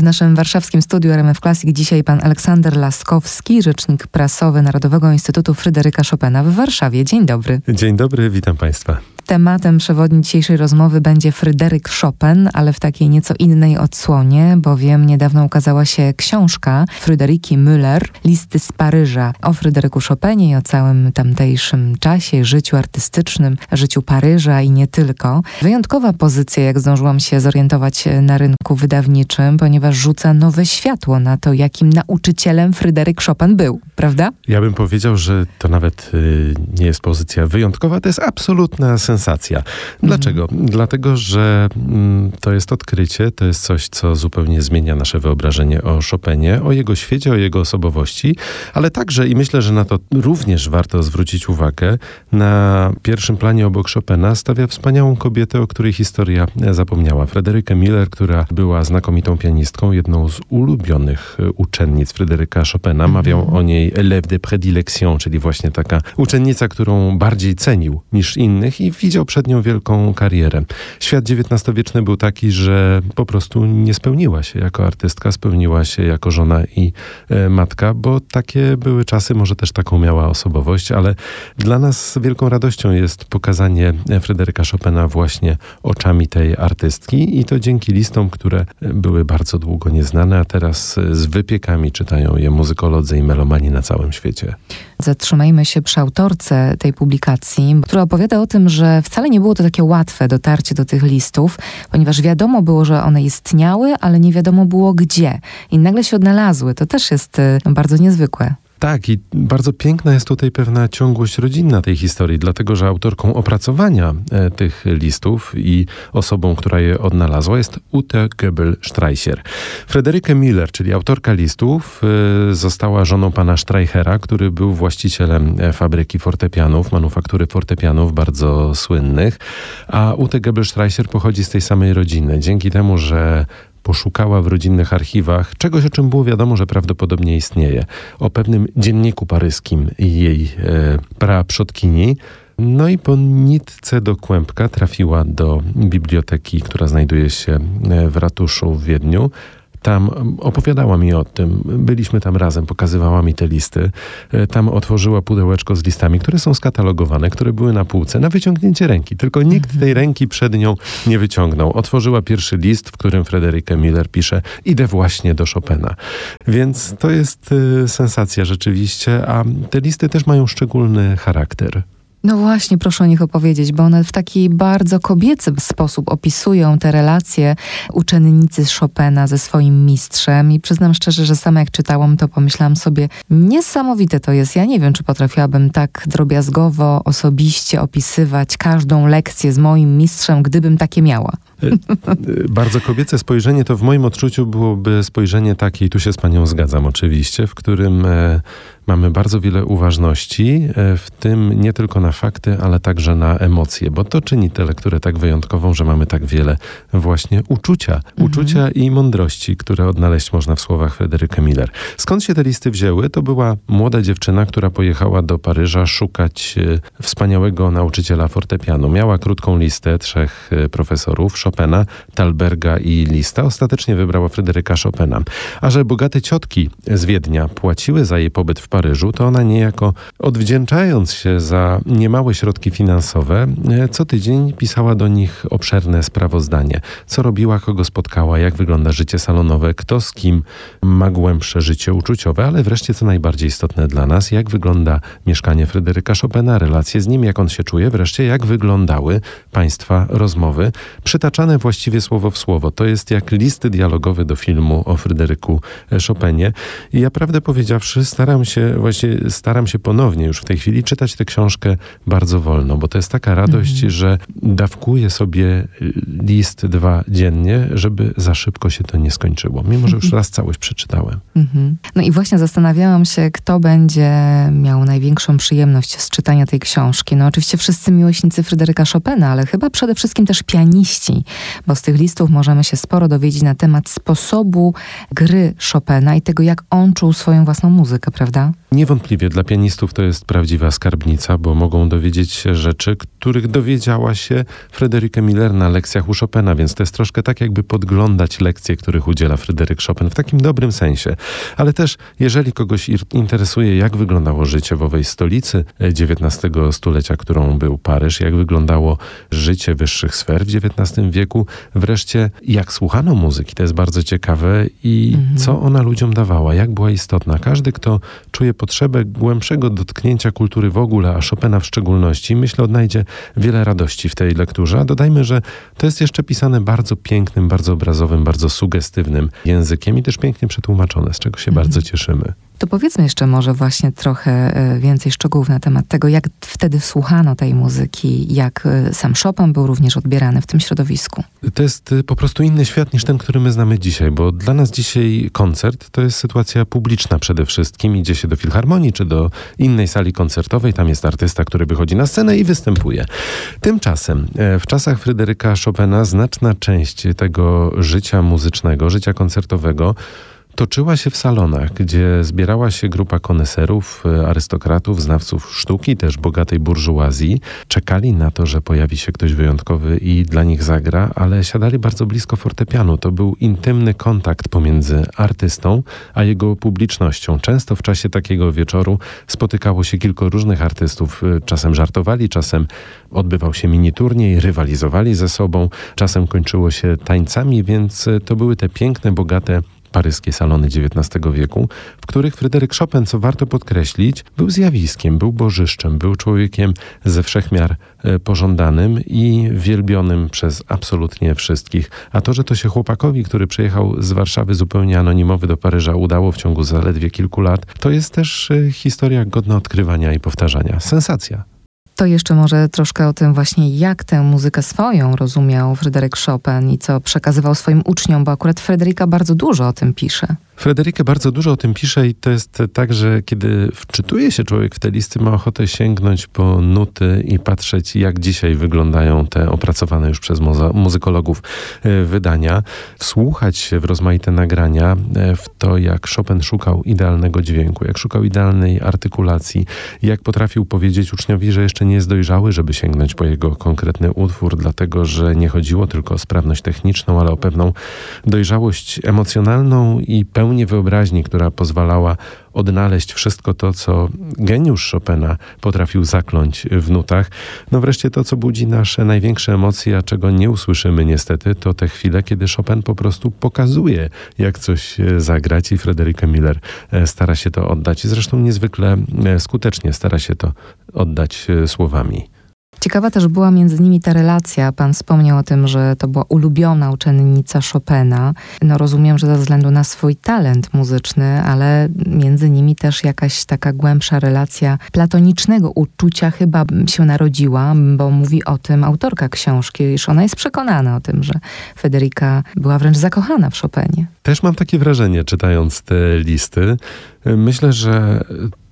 w naszym warszawskim studiu RMF Classic dzisiaj pan Aleksander Laskowski, rzecznik prasowy Narodowego Instytutu Fryderyka Chopina w Warszawie. Dzień dobry. Dzień dobry, witam państwa. Tematem przewodni dzisiejszej rozmowy będzie Fryderyk Chopin, ale w takiej nieco innej odsłonie, bowiem niedawno ukazała się książka Fryderyki Müller, Listy z Paryża, o Fryderyku Chopinie i o całym tamtejszym czasie, życiu artystycznym, życiu Paryża i nie tylko. Wyjątkowa pozycja, jak zdążyłam się zorientować na rynku wydawniczym, ponieważ rzuca nowe światło na to, jakim nauczycielem Fryderyk Chopin był, prawda? Ja bym powiedział, że to nawet y, nie jest pozycja wyjątkowa, to jest absolutna sensacja sensacja. Dlaczego? Mhm. Dlatego, że mm, to jest odkrycie, to jest coś, co zupełnie zmienia nasze wyobrażenie o Chopinie, o jego świecie, o jego osobowości, ale także, i myślę, że na to również warto zwrócić uwagę, na pierwszym planie obok Chopina stawia wspaniałą kobietę, o której historia zapomniała. Frederykę Miller, która była znakomitą pianistką, jedną z ulubionych uczennic Fryderyka Chopina. Mawiał mhm. o niej élève de prédilection, czyli właśnie taka uczennica, którą bardziej cenił niż innych i widział przed nią wielką karierę. Świat XIX-wieczny był taki, że po prostu nie spełniła się jako artystka, spełniła się jako żona i e, matka, bo takie były czasy, może też taką miała osobowość, ale dla nas wielką radością jest pokazanie Fryderyka Chopina właśnie oczami tej artystki i to dzięki listom, które były bardzo długo nieznane, a teraz z wypiekami czytają je muzykolodzy i melomani na całym świecie. Zatrzymajmy się przy autorce tej publikacji, która opowiada o tym, że wcale nie było to takie łatwe dotarcie do tych listów, ponieważ wiadomo było, że one istniały, ale nie wiadomo było gdzie. I nagle się odnalazły. To też jest y, bardzo niezwykłe. Tak, i bardzo piękna jest tutaj pewna ciągłość rodzinna tej historii, dlatego że autorką opracowania e, tych listów i osobą, która je odnalazła, jest Ute Goebel-Streischer. Frederike Miller, czyli autorka listów, e, została żoną pana Streichera, który był właścicielem e, fabryki fortepianów, manufaktury fortepianów bardzo słynnych, a Ute Goebel-Streischer pochodzi z tej samej rodziny. Dzięki temu, że poszukała w rodzinnych archiwach czegoś, o czym było wiadomo, że prawdopodobnie istnieje. O pewnym dzienniku paryskim jej e, praprzodkini. No i po nitce do kłębka trafiła do biblioteki, która znajduje się e, w ratuszu w Wiedniu tam opowiadała mi o tym. Byliśmy tam razem, pokazywała mi te listy. E, tam otworzyła pudełeczko z listami, które są skatalogowane, które były na półce, na wyciągnięcie ręki. Tylko nikt tej ręki przed nią nie wyciągnął. Otworzyła pierwszy list, w którym Frederica Miller pisze: Idę właśnie do Chopina. Więc to jest y, sensacja rzeczywiście, a te listy też mają szczególny charakter. No właśnie, proszę o nich opowiedzieć, bo one w taki bardzo kobiecy sposób opisują te relacje uczennicy Chopina ze swoim mistrzem i przyznam szczerze, że sama jak czytałam, to pomyślałam sobie, niesamowite to jest. Ja nie wiem, czy potrafiłabym tak drobiazgowo, osobiście opisywać każdą lekcję z moim mistrzem, gdybym takie miała. E, e, bardzo kobiece spojrzenie to w moim odczuciu byłoby spojrzenie takie, i tu się z panią zgadzam oczywiście, w którym e, mamy bardzo wiele uważności, w tym nie tylko na fakty, ale także na emocje, bo to czyni tę lekturę tak wyjątkową, że mamy tak wiele właśnie uczucia, mhm. uczucia i mądrości, które odnaleźć można w słowach Frederika Miller. Skąd się te listy wzięły? To była młoda dziewczyna, która pojechała do Paryża szukać wspaniałego nauczyciela fortepianu. Miała krótką listę trzech profesorów, Chopina, Talberga i Lista, ostatecznie wybrała Fryderyka Chopina. A że bogate ciotki z Wiednia płaciły za jej pobyt w Paryżu, to ona niejako odwdzięczając się za niemałe środki finansowe, e, co tydzień pisała do nich obszerne sprawozdanie. Co robiła, kogo spotkała, jak wygląda życie salonowe, kto z kim ma głębsze życie uczuciowe, ale wreszcie co najbardziej istotne dla nas, jak wygląda mieszkanie Fryderyka Chopina, relacje z nim, jak on się czuje, wreszcie jak wyglądały państwa rozmowy. Przytacza przytaczane właściwie słowo w słowo. To jest jak listy dialogowe do filmu o Fryderyku Chopinie. I ja prawdę powiedziawszy, staram się, właśnie staram się ponownie już w tej chwili czytać tę książkę bardzo wolno, bo to jest taka radość, mhm. że dawkuję sobie list dwa dziennie, żeby za szybko się to nie skończyło. Mimo, że już mhm. raz całość przeczytałem. Mhm. No i właśnie zastanawiałam się, kto będzie miał największą przyjemność z czytania tej książki. No oczywiście wszyscy miłośnicy Fryderyka Chopina, ale chyba przede wszystkim też pianiści, bo z tych listów możemy się sporo dowiedzieć na temat sposobu gry Chopina i tego, jak on czuł swoją własną muzykę, prawda? Niewątpliwie dla pianistów to jest prawdziwa skarbnica, bo mogą dowiedzieć się rzeczy, których dowiedziała się Fryderyka Miller na lekcjach u Chopina, więc to jest troszkę tak, jakby podglądać lekcje, których udziela Fryderyk Chopin w takim dobrym sensie. Ale też, jeżeli kogoś interesuje, jak wyglądało życie w owej stolicy XIX stulecia, którą był Paryż, jak wyglądało życie wyższych sfer w XIX wieku, wreszcie jak słuchano muzyki, to jest bardzo ciekawe i mhm. co ona ludziom dawała, jak była istotna. Każdy, kto czuje potrzebę głębszego dotknięcia kultury w ogóle, a Chopina w szczególności, myślę, odnajdzie wiele radości w tej lekturze. A dodajmy, że to jest jeszcze pisane bardzo pięknym, bardzo obrazowym, bardzo sugestywnym językiem i też pięknie przetłumaczone, z czego się mhm. bardzo cieszymy. To powiedzmy jeszcze może właśnie trochę e, więcej szczegółów na temat tego, jak wtedy słuchano tej muzyki, jak e, sam Chopin był również odbierany w tym środowisku. To jest e, po prostu inny świat niż ten, który my znamy dzisiaj, bo dla nas dzisiaj koncert to jest sytuacja publiczna przede wszystkim. Idzie się do filharmonii czy do innej sali koncertowej, tam jest artysta, który wychodzi na scenę i występuje. Tymczasem w czasach Fryderyka Chopina znaczna część tego życia muzycznego, życia koncertowego toczyła się w salonach, gdzie zbierała się grupa koneserów, e, arystokratów, znawców sztuki, też bogatej burżuazji. Czekali na to, że pojawi się ktoś wyjątkowy i dla nich zagra, ale siadali bardzo blisko fortepianu. To był intymny kontakt pomiędzy artystą a jego publicznością. Często w czasie takiego wieczoru spotykało się kilku różnych artystów. E, czasem żartowali, czasem odbywał się mini turniej, rywalizowali ze sobą, czasem kończyło się tańcami, więc e, to były te piękne, bogate paryskie salony XIX wieku, w których Fryderyk Chopin, co warto podkreślić, był zjawiskiem, był bożyszczem, był człowiekiem ze wszechmiar e, pożądanym i wielbionym przez absolutnie wszystkich. A to, że to się chłopakowi, który przyjechał z Warszawy zupełnie anonimowy do Paryża, udało w ciągu zaledwie kilku lat, to jest też e, historia godna odkrywania i powtarzania. Sensacja. To jeszcze może troszkę o tym właśnie, jak tę muzykę swoją rozumiał Fryderyk Chopin i co przekazywał swoim uczniom, bo akurat Fryderyka bardzo dużo o tym pisze. Frederike bardzo dużo o tym pisze i to jest tak, że kiedy wczytuje się człowiek w te listy, ma ochotę sięgnąć po nuty i patrzeć, jak dzisiaj wyglądają te opracowane już przez muzykologów e, wydania, wsłuchać się w rozmaite nagrania, e, w to, jak Chopin szukał idealnego dźwięku, jak szukał idealnej artykulacji, jak potrafił powiedzieć uczniowi, że jeszcze nie jest dojrzały, żeby sięgnąć po jego konkretny utwór, dlatego że nie chodziło tylko o sprawność techniczną, ale o pewną dojrzałość emocjonalną i pełną pełnię wyobraźni, która pozwalała odnaleźć wszystko to, co geniusz Chopina potrafił zakląć w nutach. No wreszcie to, co budzi nasze największe emocje, a czego nie usłyszymy niestety, to te chwile, kiedy Chopin po prostu pokazuje, jak coś e, zagrać i Frederica Miller e, stara się to oddać. Zresztą niezwykle e, skutecznie stara się to oddać słowami. Ciekawa też była między nimi ta relacja. Pan wspomniał o tym, że to była ulubiona uczennica Chopina. No rozumiem, że ze względu na swój talent muzyczny, ale między nimi też jakaś taka głębsza relacja platonicznego uczucia chyba się narodziła, bo mówi o tym autorka książki, iż ona jest przekonana o tym, że Federica była wręcz zakochana w Chopinie. Też mam takie wrażenie, czytając te listy. Myślę, że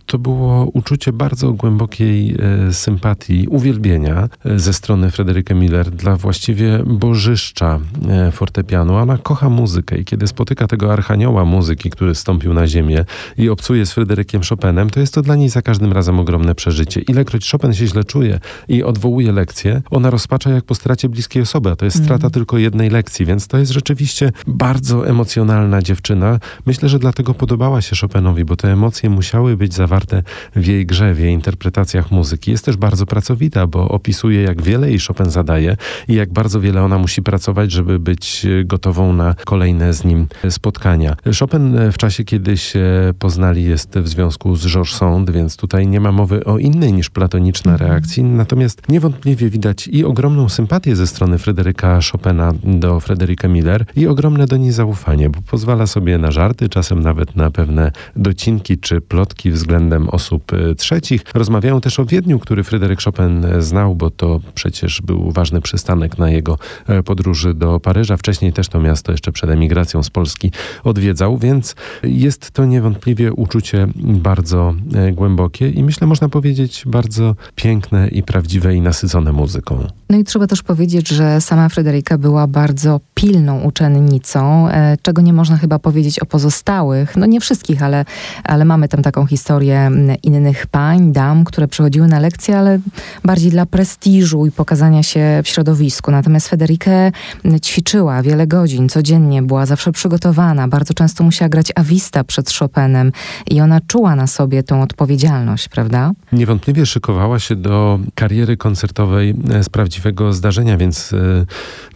to było uczucie bardzo głębokiej e, sympatii, uwielbienia e, ze strony Frederika Miller dla właściwie bożyszcza e, fortepianu. Ona kocha muzykę i kiedy spotyka tego archanioła muzyki, który stąpił na ziemię i obcuje z Fryderykiem Chopinem, to jest to dla niej za każdym razem ogromne przeżycie. Ilekroć Chopin się źle czuje i odwołuje lekcję, ona rozpacza jak po stracie bliskiej osoby, a to jest mm. strata tylko jednej lekcji, więc to jest rzeczywiście bardzo emocjonalna dziewczyna. Myślę, że dlatego podobała się Chopinowi, bo te emocje musiały być zawarte zawarte w jej grze, w jej interpretacjach muzyki. Jest też bardzo pracowita, bo opisuje, jak wiele jej Chopin zadaje i jak bardzo wiele ona musi pracować, żeby być gotową na kolejne z nim spotkania. Chopin w czasie, kiedy się poznali, jest w związku z Georges Sand, więc tutaj nie ma mowy o innej niż platoniczna mhm. reakcji. Natomiast niewątpliwie widać i ogromną sympatię ze strony Fryderyka Chopina do Fryderyka Miller i ogromne do niej zaufanie, bo pozwala sobie na żarty, czasem nawet na pewne docinki czy plotki względem względem osób trzecich. Rozmawiają też o Wiedniu, który Fryderyk Chopin znał, bo to przecież był ważny przystanek na jego podróży do Paryża. Wcześniej też to miasto jeszcze przed emigracją z Polski odwiedzał, więc jest to niewątpliwie uczucie bardzo głębokie i myślę, można powiedzieć, bardzo piękne i prawdziwe i nasycone muzyką. No i trzeba też powiedzieć, że sama Fryderyka była bardzo pilną uczennicą, e, czego nie można chyba powiedzieć o pozostałych. No nie wszystkich, ale, ale mamy tam taką historię innych pań, dam, które przychodziły na lekcje, ale bardziej dla prestiżu i pokazania się w środowisku. Natomiast Federikę ćwiczyła wiele godzin codziennie, była zawsze przygotowana, bardzo często musiała grać awista przed Chopinem i ona czuła na sobie tą odpowiedzialność, prawda? Niewątpliwie szykowała się do kariery koncertowej e, z prawdziwego zdarzenia, więc e,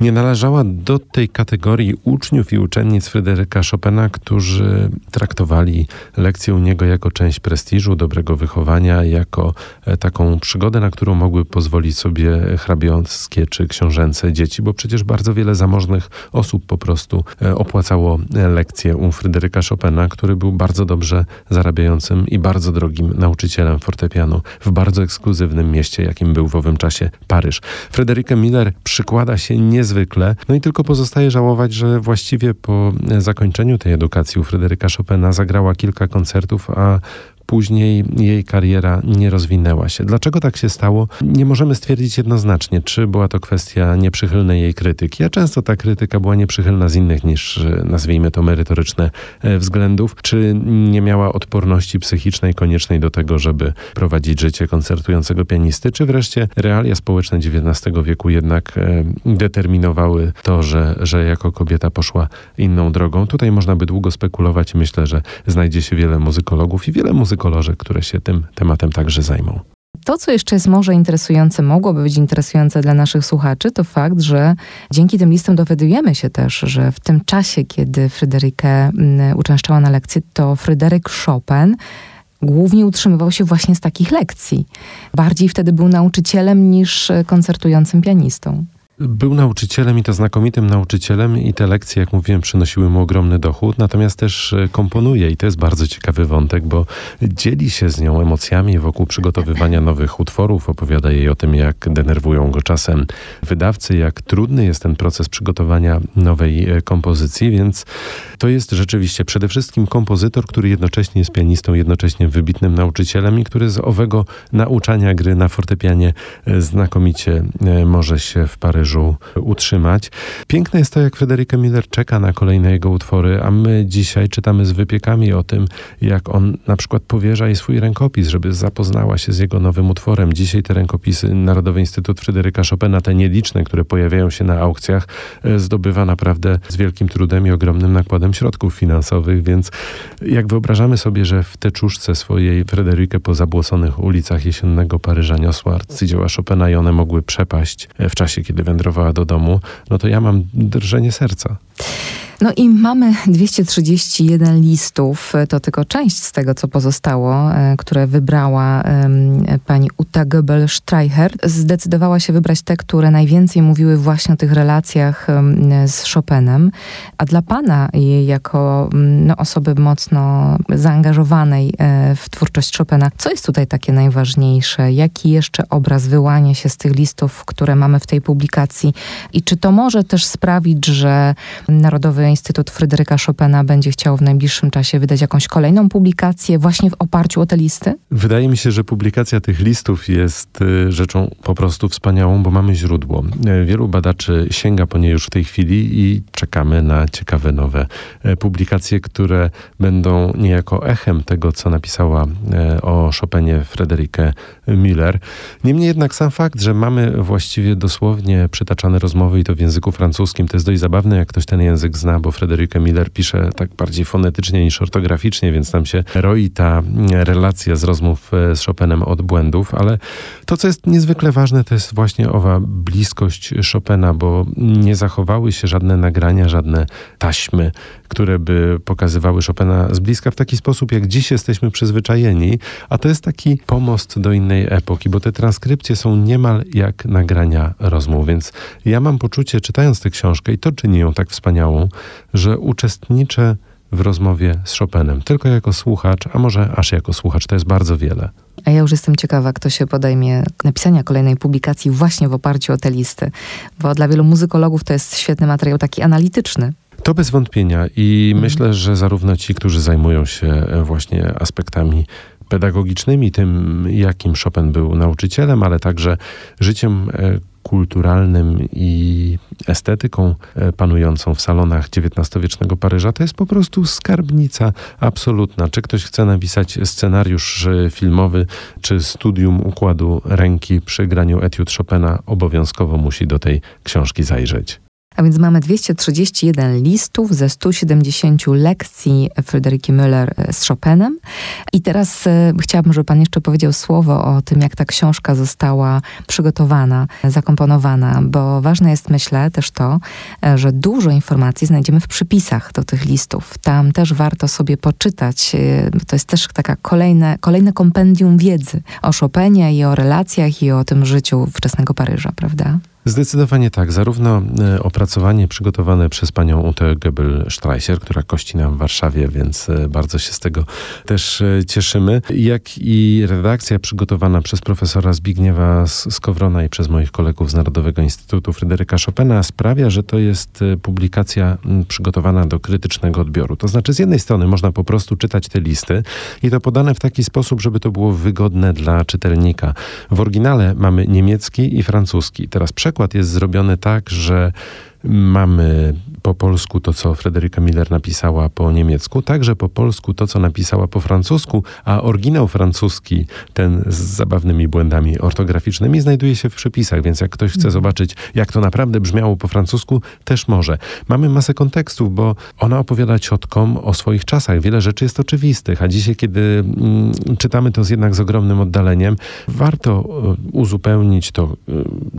nie należała do tej kategorii uczniów i uczennic Fryderyka Chopina, którzy traktowali lekcję u niego jako część prestiżu, dobrego wychowania, jako e, taką przygodę, na którą mogły pozwolić sobie hrabiąckie czy książęce dzieci, bo przecież bardzo wiele zamożnych osób po prostu opłacało lekcje u Fryderyka Chopina, który był bardzo dobrze zarabiającym i bardzo drogim nauczycielem fortepianu w bardzo ekskluzywnym mieście, jakim był w owym czasie Paryż. Frederica Miller przykłada się niezwykle, no i tylko pozostaje żałować, że właściwie po zakończeniu tej edukacji u Fryderyka Chopina zagrała kilka koncertów, a później jej kariera nie rozwinęła się. Dlaczego tak się stało? Nie możemy stwierdzić jednoznacznie, czy była to kwestia nieprzychylnej jej krytyki, a często ta krytyka była nieprzychylna z innych niż, nazwijmy to, merytoryczne e, względów, czy nie miała odporności psychicznej koniecznej do tego, żeby prowadzić życie koncertującego pianisty, czy wreszcie realia społeczne XIX wieku jednak e, determinowały to, że, że jako kobieta poszła inną drogą. Tutaj można by długo spekulować myślę, że znajdzie się wiele muzykologów i wiele muzykologów kolorze, które się tym tematem także zajmą. To, co jeszcze jest może interesujące, mogłoby być interesujące dla naszych słuchaczy, to fakt, że dzięki tym listom dowiadujemy się też, że w tym czasie, kiedy Fryderykę mm, uczęszczała na lekcje, to Fryderyk Chopin głównie utrzymywał się właśnie z takich lekcji. Bardziej wtedy był nauczycielem niż koncertującym pianistą. Był nauczycielem i to znakomitym nauczycielem i te lekcje, jak mówiłem, przynosiły mu ogromny dochód, natomiast też e, komponuje i to jest bardzo ciekawy wątek, bo dzieli się z nią emocjami wokół przygotowywania nowych utworów, opowiada jej o tym, jak denerwują go czasem wydawcy, jak trudny jest ten proces przygotowania nowej e, kompozycji, więc to jest rzeczywiście przede wszystkim kompozytor, który jednocześnie jest pianistą, jednocześnie wybitnym nauczycielem i który z owego nauczania gry na fortepianie e, znakomicie może się w Paryżu Paryżu utrzymać. Piękne jest to, jak Frederica Miller czeka na kolejne jego utwory, a my dzisiaj czytamy z wypiekami o tym, jak on na przykład powierza jej swój rękopis, żeby zapoznała się z jego nowym utworem. Dzisiaj te rękopisy Narodowy Instytut Fryderyka Chopina, te nieliczne, które pojawiają się na aukcjach, e, zdobywa naprawdę z wielkim trudem i ogromnym nakładem środków finansowych, więc jak wyobrażamy sobie, że w teczuszce swojej Fryderykę po zabłosonych ulicach jesiennego Paryża niosła arcydzieła Chopina i one mogły przepaść e, w czasie, kiedy wędrowała do domu, no to ja mam drżenie serca. No i mamy 231 listów, to tylko część z tego, co pozostało, e, które wybrała pani Uta Goebel-Streicher. Zdecydowała się wybrać te, które najwięcej mówiły właśnie o tych relacjach z Chopinem. A dla pana, jako no, osoby mocno zaangażowanej e, w twórczość Chopina, co jest tutaj takie najważniejsze? Jaki jeszcze obraz wyłania się z tych listów, które mamy w tej publikacji? I czy to może też sprawić, że Narodowy Instytut Fryderyka Chopina będzie chciał w najbliższym czasie wydać jakąś kolejną publikację właśnie w oparciu o te listy? Wydaje mi się, że publikacja tych listów jest y, rzeczą po prostu wspaniałą, bo mamy źródło. Y, wielu badaczy sięga po nie już w tej chwili i czekamy na ciekawe nowe y, publikacje, które będą niejako echem tego, co napisała o Chopinie Frederikę Miller. Niemniej jednak sam fakt, że mamy właściwie dosłownie przytaczane rozmowy i to w języku francuskim, to jest dość zabawne, jak ktoś ten język zna, bo Frederica Miller pisze tak bardziej fonetycznie niż ortograficznie, więc tam się roi ta relacja z rozmów e, z Chopinem od błędów, ale to, co jest niezwykle ważne, to jest właśnie owa bliskość Chopina, bo nie zachowały się żadne nagrania, żadne taśmy, które by pokazywały Chopina z bliska w taki sposób, jak dziś jesteśmy przyzwyczajeni, a to jest taki pomost do innej epoki, bo te transkrypcje są niemal jak nagrania rozmów, więc ja mam poczucie, czytając tę książkę, i to czyni ją tak wspaniałą, że uczestniczę w rozmowie z Chopinem. Tylko jako słuchacz, a może aż jako słuchacz, to jest bardzo wiele. A ja już jestem ciekawa, kto się podejmie napisania kolejnej publikacji właśnie w oparciu o te listy, bo dla wielu muzykologów to jest świetny materiał taki analityczny. To bez wątpienia i mhm. myślę, że zarówno ci, którzy zajmują się e, właśnie aspektami pedagogicznymi, tym jakim Chopin był nauczycielem, ale także życiem e, kulturalnym i estetyką e, panującą w salonach XIX-wiecznego Paryża, to jest po prostu skarbnica absolutna. Czy ktoś chce napisać scenariusz filmowy, czy studium układu ręki przy graniu etiud Chopina, obowiązkowo musi do tej książki zajrzeć. A więc mamy 231 listów ze 170 lekcji Fryderyki Müller e, z Chopinem. I teraz e, chciałabym, żeby Pan jeszcze powiedział słowo o tym, jak ta książka została przygotowana, zakomponowana, bo ważne jest, myślę, też to, e, że dużo informacji znajdziemy w przypisach do tych listów. Tam też warto sobie poczytać. To jest też taka kolejne, kolejne kompendium wiedzy o Chopinie i o relacjach i o tym życiu wczesnego Paryża, prawda? Zdecydowanie tak. Zarówno e, opracowanie przygotowane przez panią Ute Goebel-Streischer, która kości nam w Warszawie, więc e, bardzo się z tego też e, cieszymy, jak i redakcja przygotowana przez profesora Zbigniewa Skowrona i przez moich kolegów z Narodowego Instytutu Fryderyka Chopina sprawia, że to jest publikacja przygotowana do krytycznego odbioru. To znaczy z jednej strony można po prostu czytać te listy i to podane w taki sposób, żeby to było wygodne dla czytelnika. W oryginale mamy niemiecki i francuski. Teraz przekład jest zrobiony tak, że mamy po polsku to, co Frederika Miller napisała po niemiecku, także po polsku to, co napisała po francusku, a oryginał francuski, ten z zabawnymi błędami ortograficznymi, znajduje się w przepisach, więc jak ktoś chce mhm. zobaczyć, jak to naprawdę brzmiało po francusku, też może. Mamy masę kontekstów, bo ona opowiada ciotkom o swoich czasach. Wiele rzeczy jest oczywistych, a dzisiaj, kiedy mm, czytamy to z jednak z ogromnym oddaleniem, warto y, uzupełnić to, y,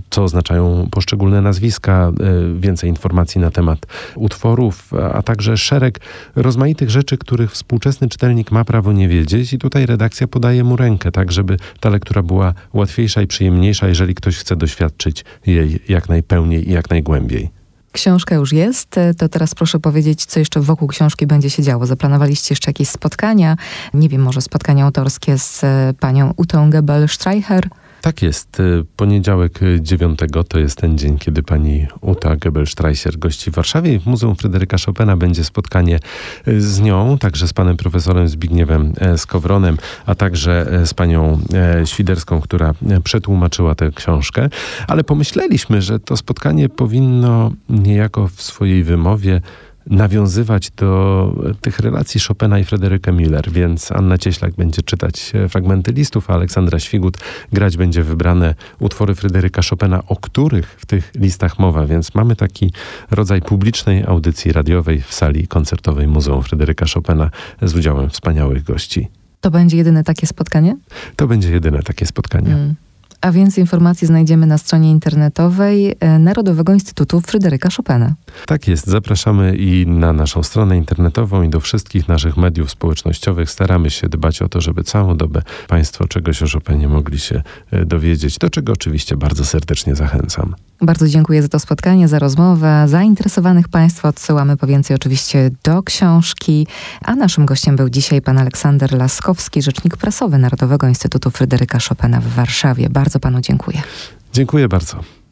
co oznaczają poszczególne nazwiska, y, więcej informacji na temat utworów, a także szereg rozmaitych rzeczy, których współczesny czytelnik ma prawo nie wiedzieć i tutaj redakcja podaje mu rękę, tak żeby ta lektura była łatwiejsza i przyjemniejsza, jeżeli ktoś chce doświadczyć jej jak najpełniej i jak najgłębiej. Książka już jest, to teraz proszę powiedzieć, co jeszcze wokół książki będzie się działo. Zaplanowaliście jeszcze jakieś spotkania, nie wiem, może spotkania autorskie z panią Utą Gebel-Streicher? Tak jest. Y, poniedziałek 9 y, to jest ten dzień, kiedy pani Uta Gebel-Streischer gości w Warszawie. W Muzeum Fryderyka Chopina będzie spotkanie y, z nią, także z panem profesorem Zbigniewem e, Skowronem, a także e, z panią e, Świderską, która przetłumaczyła tę książkę. Ale pomyśleliśmy, że to spotkanie powinno niejako w swojej wymowie nawiązywać do tych relacji Chopina i Fryderyka Miller, więc Anna Cieślak będzie czytać fragmenty listów, a Aleksandra Świgut grać będzie wybrane utwory Fryderyka Chopina, o których w tych listach mowa, więc mamy taki rodzaj publicznej audycji radiowej w sali koncertowej Muzeum Fryderyka Chopina z udziałem wspaniałych gości. To będzie jedyne takie spotkanie? To będzie jedyne takie spotkanie. Mm. A więcej informacji znajdziemy na stronie internetowej e, Narodowego Instytutu Fryderyka Chopina. Tak jest. Zapraszamy i na naszą stronę internetową i do wszystkich naszych mediów społecznościowych. Staramy się dbać o to, żeby całą dobę Państwo czegoś o Chopinie mogli się e, dowiedzieć, do czego oczywiście bardzo serdecznie zachęcam. Bardzo dziękuję za to spotkanie, za rozmowę. Zainteresowanych Państwa odsyłamy po więcej oczywiście do książki. A naszym gościem był dzisiaj pan Aleksander Laskowski, rzecznik prasowy Narodowego Instytutu Fryderyka Chopina w Warszawie. Bardzo Panu dziękuję. Dziękuję bardzo.